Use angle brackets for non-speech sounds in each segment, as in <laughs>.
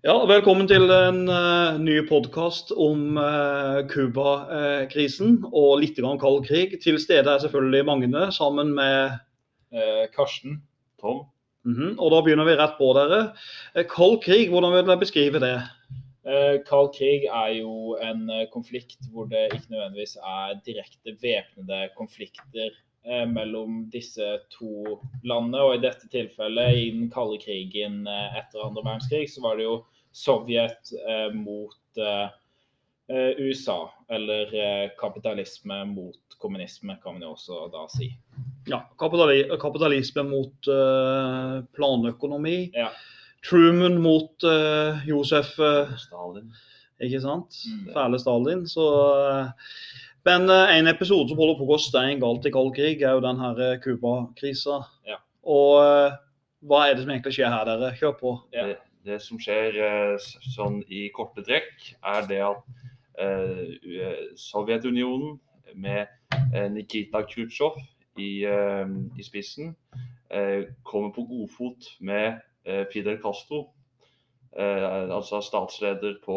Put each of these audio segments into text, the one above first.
Ja, velkommen til en uh, ny podkast om Cuba-krisen uh, og litt grann kald krig. Til stede er selvfølgelig Magne sammen med Karsten. Tom. Mm -hmm. Og da begynner vi rett på dere. Kald krig, hvordan vil dere beskrive det? Kald krig er jo en konflikt hvor det ikke nødvendigvis er direkte væpnede konflikter mellom disse to landene. Og i dette tilfellet, i den kalde krigen etter andre verdenskrig, så var det jo Sovjet eh, mot eh, eh, USA. Eller kapitalisme mot kommunisme, kan man jo også da si. Ja, kapitalisme mot planøkonomi. Ja. Truman mot Josef Stalin. Ikke sant? Mm. Fæle Stalin. Så Men en episode som holder på å gå stein galt i kald krig, er jo den her Cuba-krisa. Ja. Og hva er det som egentlig skjer her, dere? Kjør på. Ja det som skjer eh, sånn i korte trekk, er det at uh, Sovjetunionen med eh, Nikita Khrusjtsjov i, i, spissen kommer på godfot med Fidel Castro, altså statsleder på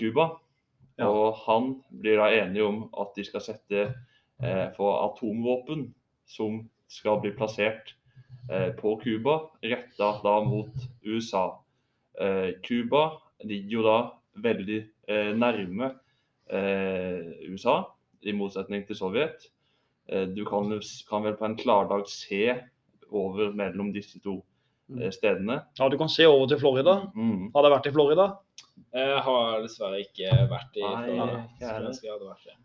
Cuba. Ja. Og han blir da enige om at de skal sette for atomvåpen som skal bli plassert Eh, på Cuba, retta da mot USA. Eh, ligger jo da veldig eh, nærme USA, i motsetning til Sovjet. Du kan, kan vel på en klardag se over mellom disse to mm. stedene. Ja, du kan se over til Florida. Mm. Har det vært i Florida? Jeg har dessverre ikke vært i Florida.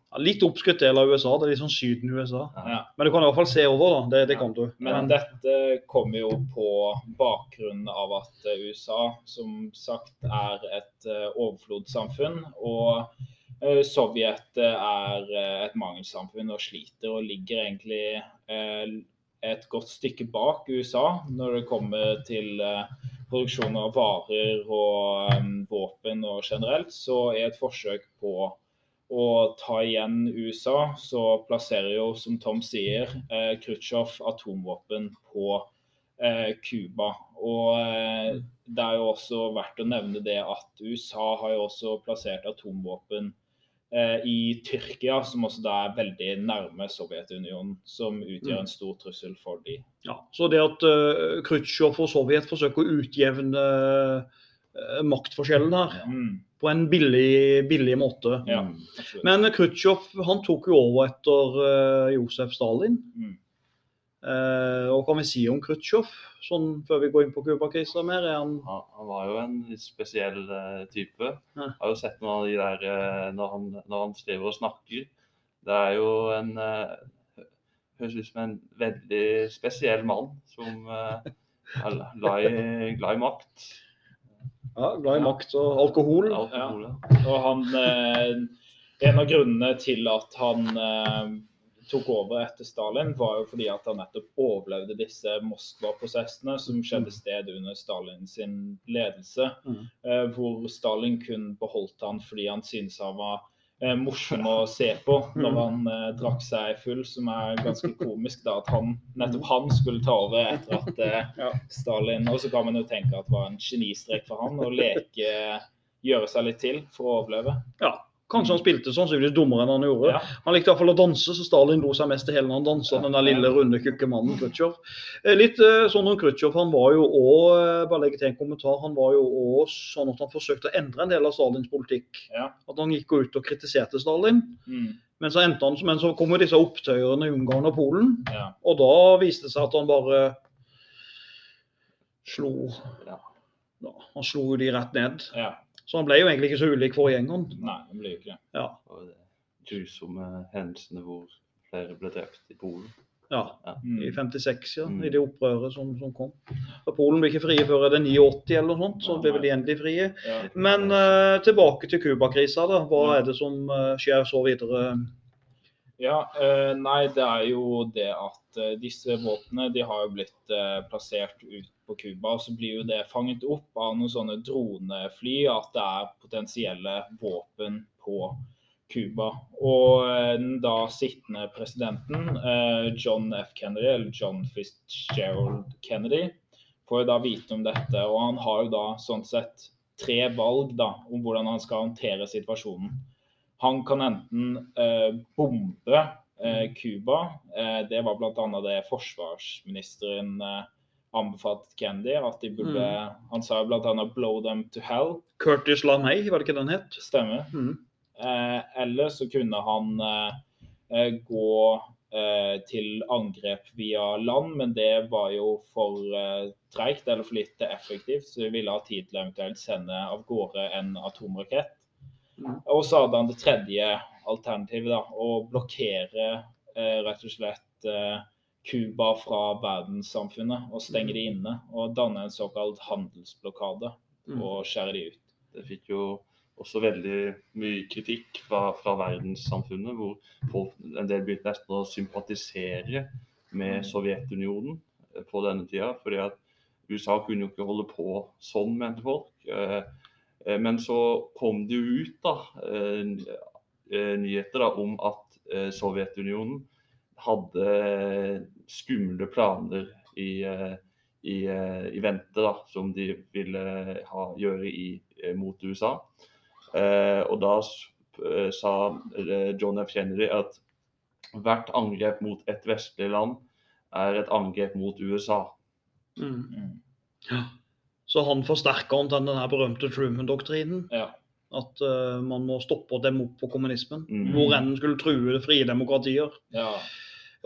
Ja, litt oppskutt del av USA. Det er litt sånn Syden-USA. Ja. Men du kan i hvert fall se over, da. Det, det kan du. Men dette kommer jo på bakgrunn av at USA som sagt er et eh, overflodssamfunn. Og eh, Sovjet er eh, et mangelsamfunn og sliter og ligger egentlig et godt stykke bak USA når det kommer til produksjon av varer og um, våpen og generelt, så er et forsøk på å ta igjen USA, så plasserer jo, som Tom sier, eh, Khrusjtsjov atomvåpen på eh, Og eh, det er jo også verdt å nevne det at USA har jo også plassert atomvåpen Eh, i Tyrkia, som også da er veldig nærme Sovjetunionen, som utgjør mm. en stor trussel for de. Ja, Så det at uh, Khrusjtsjov og Sovjet forsøker å utjevne uh, maktforskjellen her mm. på en billig, billig måte. Ja, Men Khrusjtsjov tok jo over etter uh, Josef Stalin. Mm. Eh, og hva kan vi si om Khrusjtsjov, sånn før vi går inn på Cuba-krisa mer? Han... Ja, han... var jo en litt spesiell uh, type. Ja. Jeg har jo sett noen av de der uh, når, han, når han skriver og snakker. Det er jo en uh, Høres ut som en veldig spesiell mann som er glad i, glad i makt. Ja, glad i makt og alkohol. alkohol ja. Og han En av grunnene til at han tok over etter Stalin, var jo fordi at han nettopp overlevde disse Moskva-prosessene som skjedde sted under Stalins ledelse. Mm. Eh, hvor Stalin kun beholdt han fordi han syntes han var eh, morsom å se på når mm. han eh, drakk seg full, som er ganske <laughs> komisk. da, At han, nettopp han skulle ta over etter at eh, Stalin Og så kan man jo tenke at det var en genistrek for han å leke, gjøre seg litt til for å overleve. Ja, Kanskje han spilte sannsynligvis dummere enn han gjorde. Ja. Han likte i hvert fall å danse, så Stalin lo seg mest til hele når han dansa. Den der lille, runde, kukke mannen Khrusjtsjov. Eh, litt eh, sånn om Khrusjtsjov, han var jo òg eh, Bare legge til en kommentar. Han var jo òg sånn at han forsøkte å endre en del av Stalins politikk. Ja. At han gikk ut og kritiserte Stalin. Mm. Men så, endte han, men så kom jo disse opptøyene i Ungarn og Polen, ja. og da viste det seg at han bare slo ja. Han slo jo de rett ned. Ja. Så han ble jo egentlig ikke så ulik forgjengeren. Nei, han ble jo ikke det. Ja. Og det grusomme hendelsene hvor flere ble drept i Polen. Ja, ja. Mm. i 56, ja, mm. i det opprøret som, som kom. Og Polen ble ikke frie før det 89 eller noe sånt, så ble vel de endelig frie. Ja. Men uh, tilbake til Cuba-krisa, da. Hva er det som uh, skjer så videre? Ja, uh, nei, det er jo det at disse våpnene de har jo blitt plassert ut på Cuba. Så blir jo det fanget opp av noen sånne dronefly at det er potensielle våpen på Cuba. Og eh, den da sittende presidenten, eh, John F. Kennedy, eller John Fitzgerald Kennedy, får jo da vite om dette, og han har jo da sånn sett tre valg da, om hvordan han skal håndtere situasjonen. Han kan enten eh, bombe eh, Eh, det var bl.a. det forsvarsministeren eh, anbefalte Kennedy. at de burde, Han sa bl.a. 'blow them to hell'. Curtis LaMay, var det ikke den het? Stemmer. Mm. Eh, eller så kunne han eh, eh, gå eh, til angrep via land, men det var jo for eh, treigt eller for lite effektivt, så vi ville ha tid til eventuelt sende av gårde en atomrakett. Mm. Og så hadde han det tredje alternativet, da, å blokkere eh, rett og slett eh, Cuba fra verdenssamfunnet og stenge de inne. Og danne en såkalt handelsblokade Mm. og skjære de ut. Det fikk jo også veldig mye kritikk fra, fra verdenssamfunnet, hvor folk, en del begynte nesten å sympatisere med Sovjetunionen eh, på denne tida. fordi at USA kunne jo ikke holde på sånn, mente folk. Eh, eh, Men så kom det jo ut da, ny- nyheter da, om at Sovjetunionen hadde skumle planer i, eh, i, eh, i vente, da, som de ville ha, gjøre i, eh, mot USA. Eh, og da sa John F. Kennedy at hvert angrep mot et vestlig land er et angrep mot USA. Mm. Ja. Så han forsterker omtrent den berømte Truman-doktrinen. Ja. At uh, man må stoppe og demme opp på kommunismen. Mm. Hvor enn skulle true det frie demokratier. ja.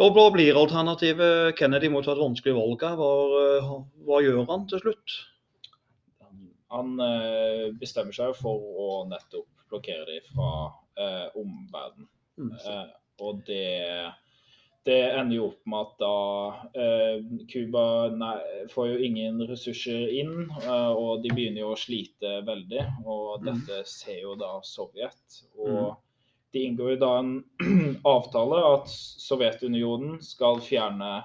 Og hva blir alternativet? Kennedy må ta et vanskelig valg her. Hva, eh, hva gjør han til slutt? Han eh, bestemmer seg for å nettopp blokkere dem fra eh, omverdenen. Mm. Eh, og det, det ender jo opp med at da eh, Cuba eh, får jo ingen ressurser inn, og de begynner jo å slite veldig. Og Mm. dette ser jo da Sovjet. Og de inngår jo da en <clears throat> avtale at Sovjetunionen skal fjerne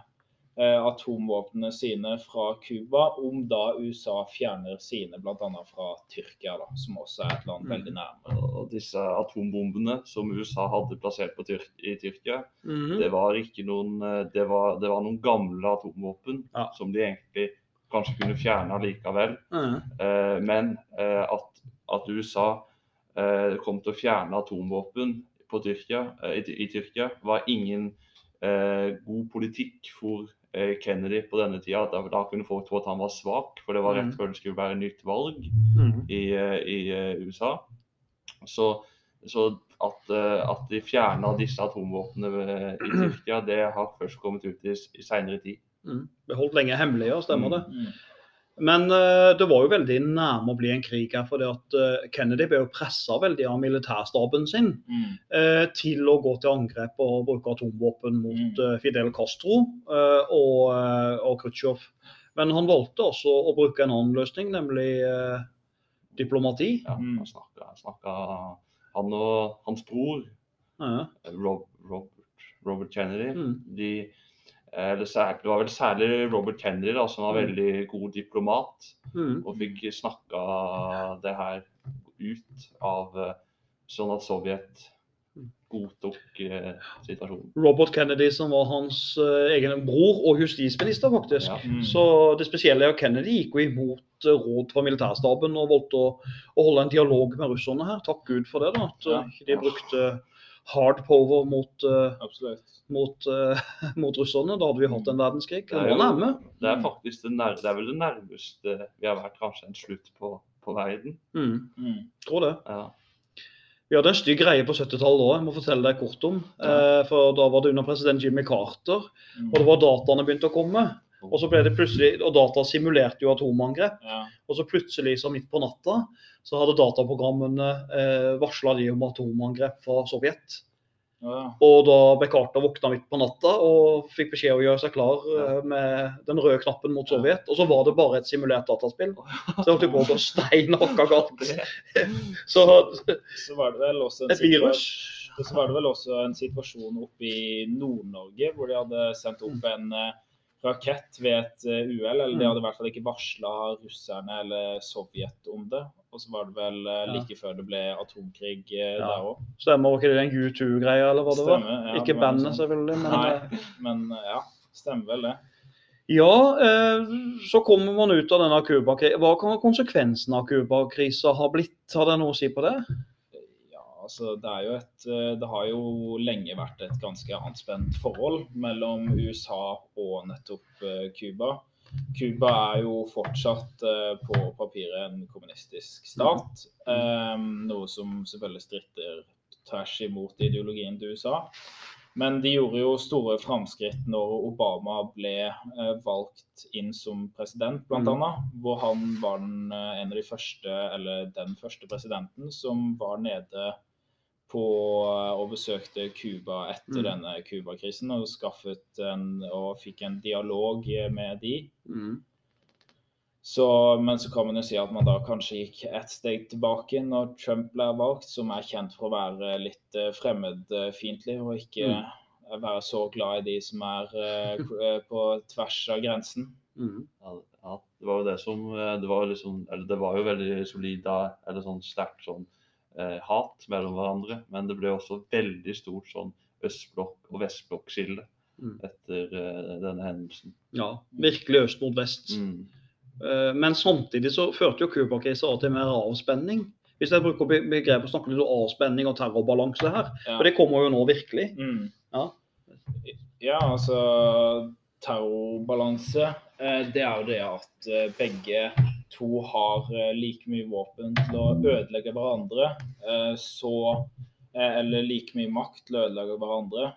eh, atomvåpnene sine fra Cuba, om da USA fjerner sine bl.a. fra Tyrkia, da, som også er et land Mm. veldig nærme. Og disse atombombene som USA hadde plassert på Tyr i Tyrkia, Mhm. det var ikke noen eh, Det var, det var noen gamle atomvåpen Ja. som de egentlig kanskje kunne fjerne likevel. Ja. Eh, men eh, at, at USA kom til å fjerne atomvåpen på Tyrkia, eh, i, i Tyrkia, var ingen eh, god politikk for eh, Kennedy på denne tida. Da, da kunne folk tro at han var svak, for det var rett Mhm. før det skulle være nytt valg mm. i, eh, i eh, USA. Så, så at, eh, at de fjerna disse atomvåpnene eh, i Tyrkia, det har først kommet ut i, i seinere tid. Mm. Det holdt lenge hemmelig, ja, stemmer det. Mm. Men eh, det var jo veldig nærme å bli en krig her, at eh, Kennedy ble jo pressa veldig av militærstaben sin Mm. eh, til å gå til angrep og bruke atomvåpen mot Mm. Fidel Castro eh, og, og Khrusjtsjov. Men han valgte også å bruke en annen løsning, nemlig diplomati. Ja, Mm. han, snakket, han, snakket, han og hans bror Ja. Rob, Robert, Robert Kennedy Mm. de, det, sær- det var vel særlig Robert Kennedy da, som var Mm. veldig god diplomat Mm. og fikk snakka det her ut av eh, sånn at Sovjet godtok eh, situasjonen. Robert Kennedy, som var hans eh, egen bror og justisminister, faktisk. Ja. Mm. Så det spesielle er at Kennedy gikk jo imot eh, råd fra militærstaben og valgte å, å holde en dialog med russerne her. Takk Gud for det, da. At eh, Ja. de brukte hard power mot, uh, mot, uh, <laughs> mot russerne. Da hadde vi hatt en verdenskrig. Det er jo-. Det er Mm. faktisk det, nær, det er vel det nærmeste vi har vært kanskje en slutt på, på verden. Mm, Mm. tror det. Ja. Vi hadde en stygg greie på 70-tallet òg, jeg må fortelle deg kort om. Eh, for Da var det under president Jimmy Carter, Mm. og det var dataene begynte å komme. Og så ble det plutselig, og data simulerte jo atomangrep. Ja. Og så plutselig, så midt på natta, så hadde dataprogrammene eh, varsla de om atomangrep fra Sovjet. Ja. Og da Bekarta våkna midt på natta og fikk beskjed om å gjøre seg klar eh, med den røde knappen mot Sovjet. Og så var det bare et simulert dataspill. Så det holdt på å gå stein hakka galt. <laughs> <laughs> Så Så var det vel også en et virus. Og Så var det vel også en situasjon oppe i Nord-Norge hvor de hadde sendt opp en eh, rakett ved et eh, uhell. Eller de Mm. hadde i hvert fall ikke varsla russerne eller Sovjet om det. Og så var det vel eh, like før det ble atomkrig eh, Ja. der òg. Stemmer ikke det den U2-greia, eller hva det var? Stemmer. ja, Ikke det var bandet, sånn. selvfølgelig, men Nei, men ja, stemmer vel det. Ja, eh, så kommer man ut av denne Cuba-krisen. Hva kan konsekvensen av Cuba-krisa ha blitt? Har det noe å si på det? Altså det er jo et eh, Det har jo lenge vært et ganske anspent forhold mellom USA og nettopp eh, Cuba. Cuba er jo fortsatt eh, på papiret en kommunistisk stat. noe som selvfølgelig stritter tvers imot ideologien til USA. Men de gjorde jo store framskritt når Obama ble valgt inn som president, bl.a. Mm. Hvor han var den, en av de første, eller den første presidenten som var nede på eh, og besøkte Cuba etter Mm. denne Cuba-krisen og skaffet en, og fikk en dialog eh, med de. Så, men så kan man jo si at man da kanskje gikk ett steg tilbake når Trump ble valgt, som er kjent for å være litt eh, fremmedfiendtlig og ikke Mm. være så glad i de som er på tvers av grensen. Ja, ja, det var jo det som Det var, liksom, eller det var jo veldig solid da, eller sånn sterkt sånn eh, hat mellom hverandre. Men det ble også veldig stort sånn østblokk- og vestblokkskille Mm. etter eh, denne hendelsen. Ja, virkelig øst mot vest. Mm. Eh, Men samtidig så førte jo Cuba-krisa til mer avspenning. Hvis jeg bruker be- begrepet snakker litt om avspenning og terrorbalanse her. Ja. For det kommer jo nå virkelig. Mm. Ja. Ja, altså terrorbalanse. eh, Det er jo det at eh, begge to har eh, like mye våpen til å ødelegge hverandre. eh, Så eh, Eller like mye makt til å ødelegge hverandre.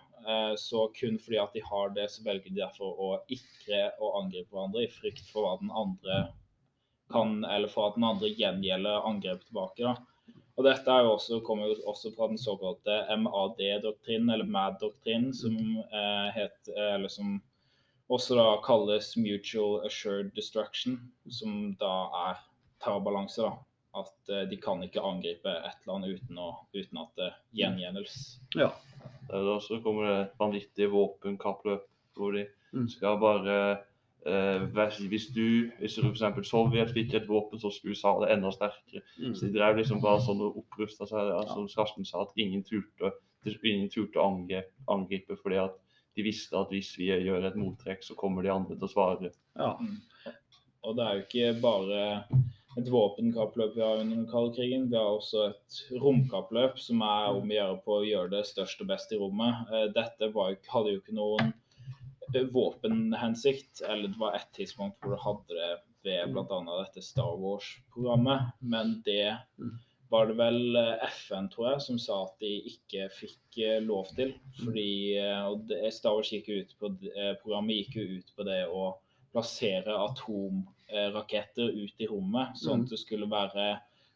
Så kun fordi at de har det, så velger de derfor å ikke å angripe hverandre i frykt for hva den andre kan, eller for at den andre gjengjelder angrep tilbake. da. Og dette også, kommer jo også fra den såkalte MAD-doktrinen, eller MAD-doktrinen, som, eh, het, eller som også da kalles Mutual Assured Destruction, som da er terrorbalanse. da. At eh, de kan ikke angripe et annet uten, å, uten at det gjengjeldes. Ja. Da også kommer det et vanvittig våpenkappløp hvor de Mm. skal bare eh, hvis- du, hvis du f.eks. Sovjet fikk et våpen, så skulle USA det enda sterkere. Mm. Så de drev liksom bare sånn og opprusta seg. Ja, som Karsten sa, at ingen turte, ingen turte å angripe, angripe fordi at de visste at hvis vi gjør et mottrekk, så kommer de andre til å svare. Ja. Og det er jo ikke bare et våpenkappløp vi har under den kalde krigen. Vi har også et romkappløp som er om å gjøre på å gjøre det størst og best i rommet. Eh, Dette var jo, hadde jo ikke noen eh, våpenhensikt. Eller det var et tidspunkt hvor det hadde det ved bl.a. dette Star Wars-programmet. Men det Mm. Var det vel eh, FN, tror jeg, som sa at de ikke fikk eh, lov til. Fordi eh, og det, Wars gikk ut på, programmet gikk jo ut på det å plassere atomraketter ut i rommet, sånn Mm. at det skulle være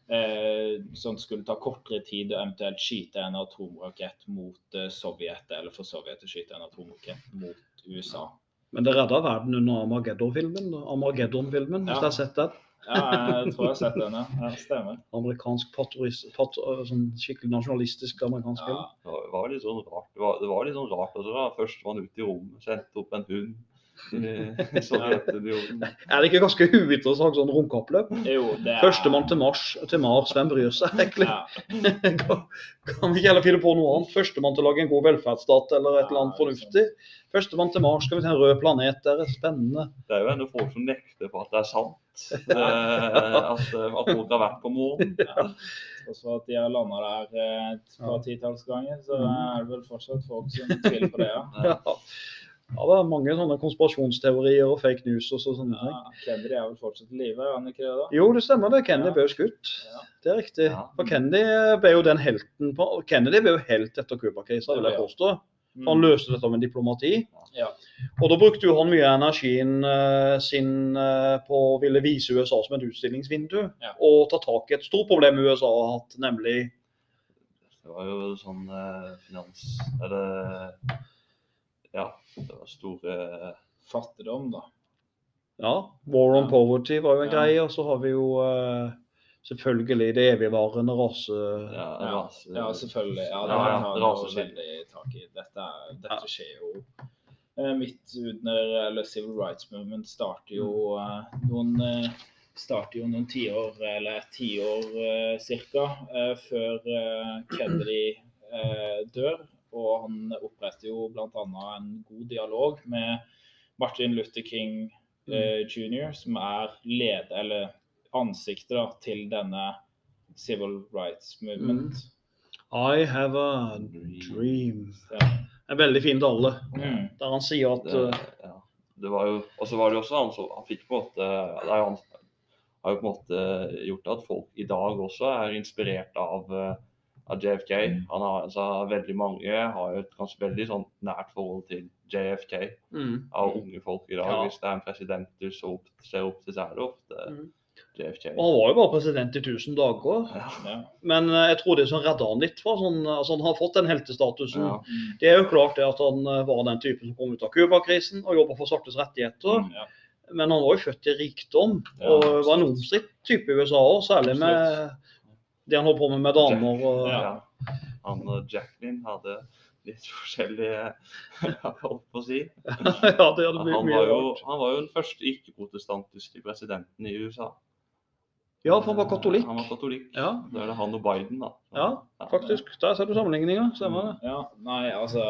sånn at det skulle ta kortere tid å eventuelt skyte en atomrakett mot Sovjet, eller for Sovjet å skyte en atomrakett mot USA. Men det redda verden under Armageddon-filmen. Armageddon-filmen, hvis Ja. du har sett den. Ja, jeg tror jeg har sett den, ja. stemmer. Amerikansk patriotis- pat, sånn skikkelig nasjonalistisk amerikansk film. Ja, Det var, litt sånn rart. Det var, det var litt sånn rart også, da. Først var han ute i rommet, sendte opp en hund <laughs> i Sovjetunionen. Er det ikke ganske uinteressant sånn runkeoppløp? jo, det er Førstemann til Mars, til Mars, hvem bryr seg <laughs> egentlig? Ja, <laughs> Kan kan vi ikke heller finne på noe annet? Førstemann til å lage en god velferdsstat eller et eller annet fornuftig? Førstemann til Mars, skal vi til en rød planet, det er spennende. Det er jo ennå folk som nekter på at det er sant. <laughs> Eh, at, eh, at folk har vært på månen. <laughs> ja. Også at de har landa der eh, et par titalls ganger, så Mhm. er det vel fortsatt folk som tviler på det, ja. <laughs> Ja. ja, det er mange sånne konspirasjonsteorier og fake news og så- sånne ting. ja. Kennedy er vel fortsatt i live, er han ikke det? da? Jo, det stemmer det. Kennedy Ja. ble jo skutt. Ja. Det er riktig. Ja. For Kennedy ble jo den helten på Kennedy ble jo helt etter Cuba-krisa, vil jeg påstå. Mm. Han løste dette med diplomati. Ja. Og da brukte jo han mye av energien eh, sin eh, på å ville vise USA som et utstillingsvindu. Ja. Og ta tak i et stort problem USA har hatt, nemlig Det var jo sånn eh, finans... Eller Ja, det var store Fattigdom, da. ja, War on Ja. poverty var jo en Ja. greie. Og så har vi jo eh, selvfølgelig det evigvarende rase... ja, Ja, rase... ja selvfølgelig. Ja, det Ja, har ja, jo veldig tak i. Dette, dette Ja. skjer jo eh, midt under Eller Civil Rights Movement starter jo eh, noen eh, starter jo noen tiår, eller et tiår eh, cirka, eh, før eh, Kennedy eh, dør. Og han oppretter jo bl.a. en god dialog med Martin Luther King eh, jr., som er leder, eller ansiktet da, til denne civil rights movement. I have a dream. Ja. En veldig fin dalle Mm. der han sier at Det, ja. det var jo, og så var det jo også han som han fikk på en måte det er jo han har jo på en måte gjort at folk i dag også er inspirert av, eh, av JFK. Han har, altså, veldig mange har jo et ganske veldig sånn nært forhold til JFK mm, av unge folk i dag. Ja. Hvis det er en president du opp, ser opp til, så er det ofte Mm. JFK. Og han var jo bare president i 1000 dager. Ja. Men eh, jeg tror det som redda han litt fra sånn altså Han har fått den heltestatusen. Ja. Mm. Det er jo klart det at han eh, var den typen som kom ut av Cuba-krisen og jobba for svartes rettigheter. Ja. Men han var jo født i rikdom Ja, og var en omstridt type i USA òg, særlig med det han holdt på med med damer. Og. Han og Jacqueline hadde litt forskjellige holdt på å si. <laughs> ja, det hadde Han blitt mye var jo, han var jo den første ikke-protestantiske presidenten i USA. Ja, for han var katolikk. Han var katolikk. Ja, Da er det han og Biden, da. Ja, faktisk. Der ser du sammenligninga. Stemmer det. Ja, nei, altså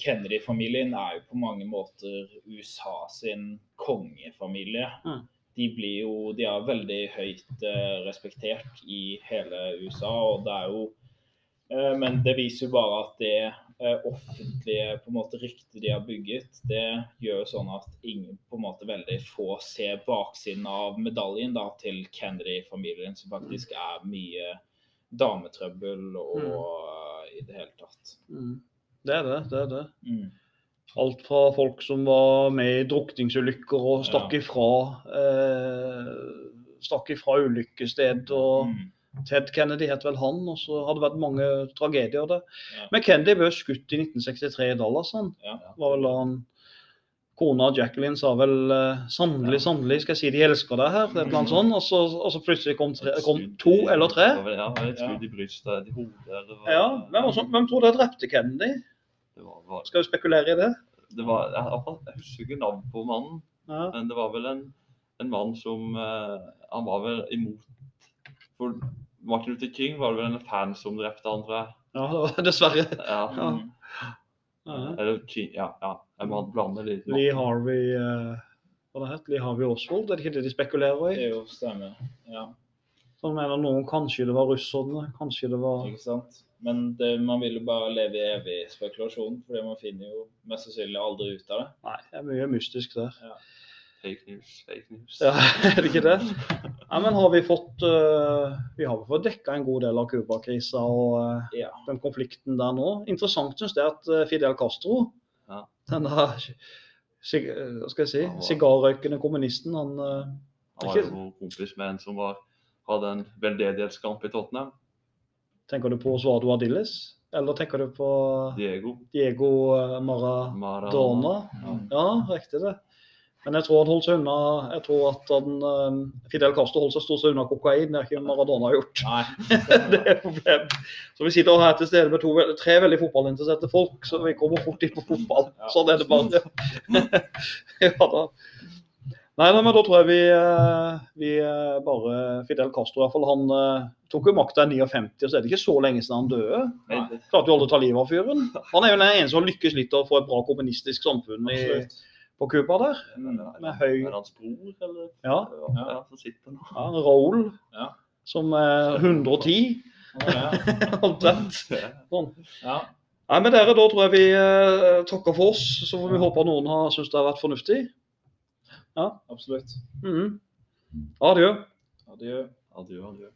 Kennedy-familien er jo på mange måter USA sin kongefamilie. Mm. De blir jo De er veldig høyt eh, respektert i hele USA, og det er jo eh, Men det viser jo bare at det offentlige på en måte ryktet de har bygget, det gjør sånn at ingen på en måte veldig få ser baksiden av medaljen da til Kennedy-familien, som faktisk er mye dametrøbbel og mm. i det hele tatt. Mm. Det er det. det er det. Mm. Alt fra folk som var med i drukningsulykker og stakk Ja. ifra eh, stakk ifra ulykkessted. og Mm. Ted Kennedy het vel han, og så har det vært mange tragedier der. Ja. Men Kennedy ble skutt i 1963 i Dallas. Han. Ja. Var vel han Kona Jacqueline sa vel eh, 'sannelig, sannelig skal jeg si de elsker deg her', det er blant Mhm. sånn, og så, og så plutselig kom, tre, kom to eller tre. Ja, det et Ja. skudd i brystet, i hodet. Ja, Hvem, tror dere drepte Kennedy? det var, var, Skal vi spekulere i det? det var, jeg, jeg husker ikke navnet på mannen, Ja. men det var vel en, en mann som eh, Han var vel imot For Martin Luther King var det vel en fan som drepte han, tror jeg. ja, det var dessverre. Ja. Ja. Mm. Eller King, ja, ja. Jeg må blande litt. Lee Harvey uh, Hva det het Lee Harvey Oswald, er det ikke det de spekulerer i? Det er jo stemmer. Ja, Så mener noen kanskje det var russerne, kanskje det var ikke sant. Men det, man vil jo bare leve i evig spekulasjon, fordi man finner jo mest sannsynlig aldri ut av det. Nei, det er mye mystisk der. Fake news, fake news. Ja, <laughs> er det ikke det? Nei, men har vi fått uh, Vi har fått dekka en god del av Cuba-krisa og uh, Ja. den konflikten der nå. Interessant syns jeg at eh, Fidel Castro, Ja. den der sig- hva skal jeg si, sigarrøykende kommunisten, han uh, Han var jo kompis med en som var, hadde en veldedighetskamp i Tottenham. Tenker du på Osvaldo Adilles? Eller tenker du på Diego Diego Maradona? Maradona? Maradona. Ja, riktig det. Men jeg tror han holdt seg unna Jeg tror at han, eh, Fidel Castro holdt seg stort sett unna kokain. Det har ikke Maradona gjort. Nei. <laughs> det er et problem. Så vi sitter her til stede med to, tre veldig fotballinteresserte folk, så vi kommer fort inn på fotball. <laughs> Sånn er det bare. <laughs> ja da. Nei, nei, men da tror jeg vi, eh, vi eh, bare Fidel Castro, i hvert fall, han tok jo makta i 59, og så er det ikke så lenge siden han døde. Nei. Klarte jo aldri å ta livet av fyren. Han er jo den eneste som har lykkes litt å få et bra kommunistisk samfunn i, Absolutt. På Cuba der. Mm. Med høy Er det hans bror, eller? Ja, Ja, ja som sitter nå. ja Raoul, Ja. som er 110, Ja. <laughs> omtrent. Sånn. ja. Nei, men dere, da tror jeg vi eh, takker for oss. Så får vi håpe noen har syntes det har vært fornuftig. Ja. Absolutt. Mhm. Adjø. Adjø. Adjø, adjø.